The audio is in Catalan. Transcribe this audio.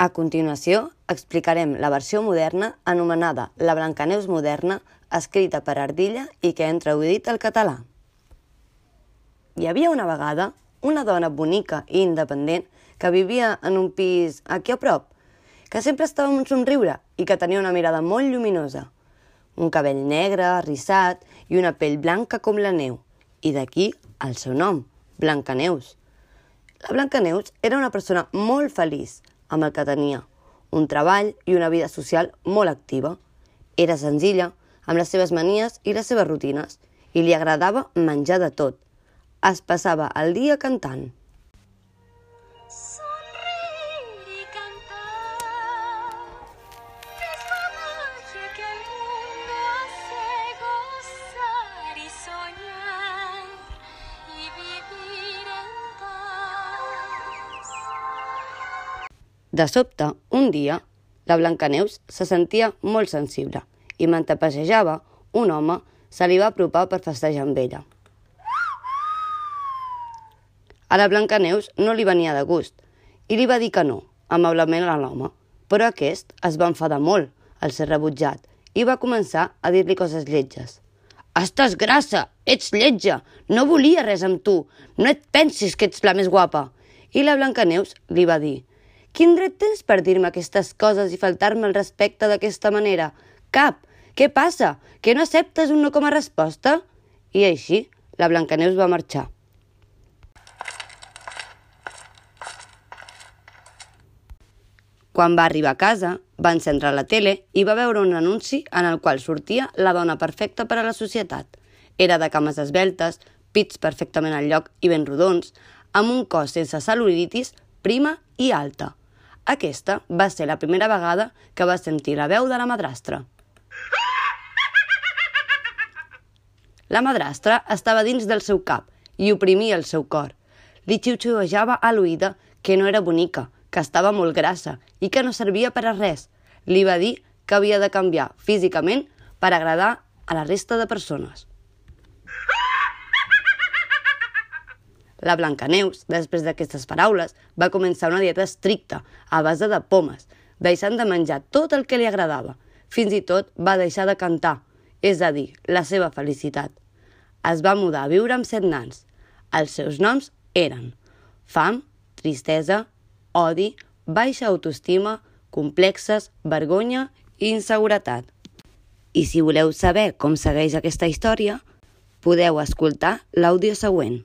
A continuació, explicarem la versió moderna anomenada La Blancaneus moderna, escrita per Ardilla i que hem traduït al català. Hi havia una vegada una dona bonica i independent que vivia en un pis aquí a prop, que sempre estava amb un somriure i que tenia una mirada molt lluminosa. Un cabell negre, rissat i una pell blanca com la neu. I d'aquí el seu nom, Blancaneus. La Blancaneus era una persona molt feliç amb el que tenia, un treball i una vida social molt activa. Era senzilla, amb les seves manies i les seves rutines, i li agradava menjar de tot. Es passava el dia cantant. De sobte, un dia, la Blancaneus se sentia molt sensible i mentre passejava, un home se li va apropar per festejar amb ella. A la Blancaneus no li venia de gust i li va dir que no, amablement a l'home, però aquest es va enfadar molt al ser rebutjat i va començar a dir-li coses lletges. Estàs grassa, ets lletja, no volia res amb tu, no et pensis que ets la més guapa. I la Blancaneus li va dir, quin dret tens per dir-me aquestes coses i faltar-me el respecte d'aquesta manera? Cap! Què passa? Que no acceptes un no com a resposta? I així, la Blancaneus va marxar. Quan va arribar a casa, va encendre la tele i va veure un anunci en el qual sortia la dona perfecta per a la societat. Era de cames esbeltes, pits perfectament al lloc i ben rodons, amb un cos sense cel·lulitis, prima i alta. Aquesta va ser la primera vegada que va sentir la veu de la madrastra. La madrastra estava dins del seu cap i oprimia el seu cor. Li xiuxiuejava a l'oïda que no era bonica, que estava molt grassa i que no servia per a res. Li va dir que havia de canviar físicament per agradar a la resta de persones. La Blancaneus, després d'aquestes paraules, va començar una dieta estricta, a base de pomes, deixant de menjar tot el que li agradava. Fins i tot va deixar de cantar, és a dir, la seva felicitat. Es va mudar a viure amb set nans. Els seus noms eren fam, tristesa, odi, baixa autoestima, complexes, vergonya i inseguretat. I si voleu saber com segueix aquesta història, podeu escoltar l'àudio següent.